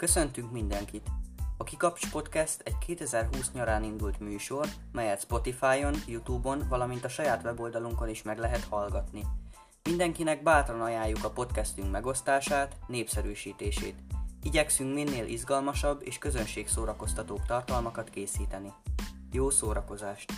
Köszöntünk mindenkit! A Kikaps Podcast egy 2020 nyarán indult műsor, melyet Spotify-on, Youtube-on, valamint a saját weboldalunkon is meg lehet hallgatni. Mindenkinek bátran ajánljuk a podcastünk megosztását, népszerűsítését. Igyekszünk minél izgalmasabb és közönségszórakoztatóbb tartalmakat készíteni. Jó szórakozást!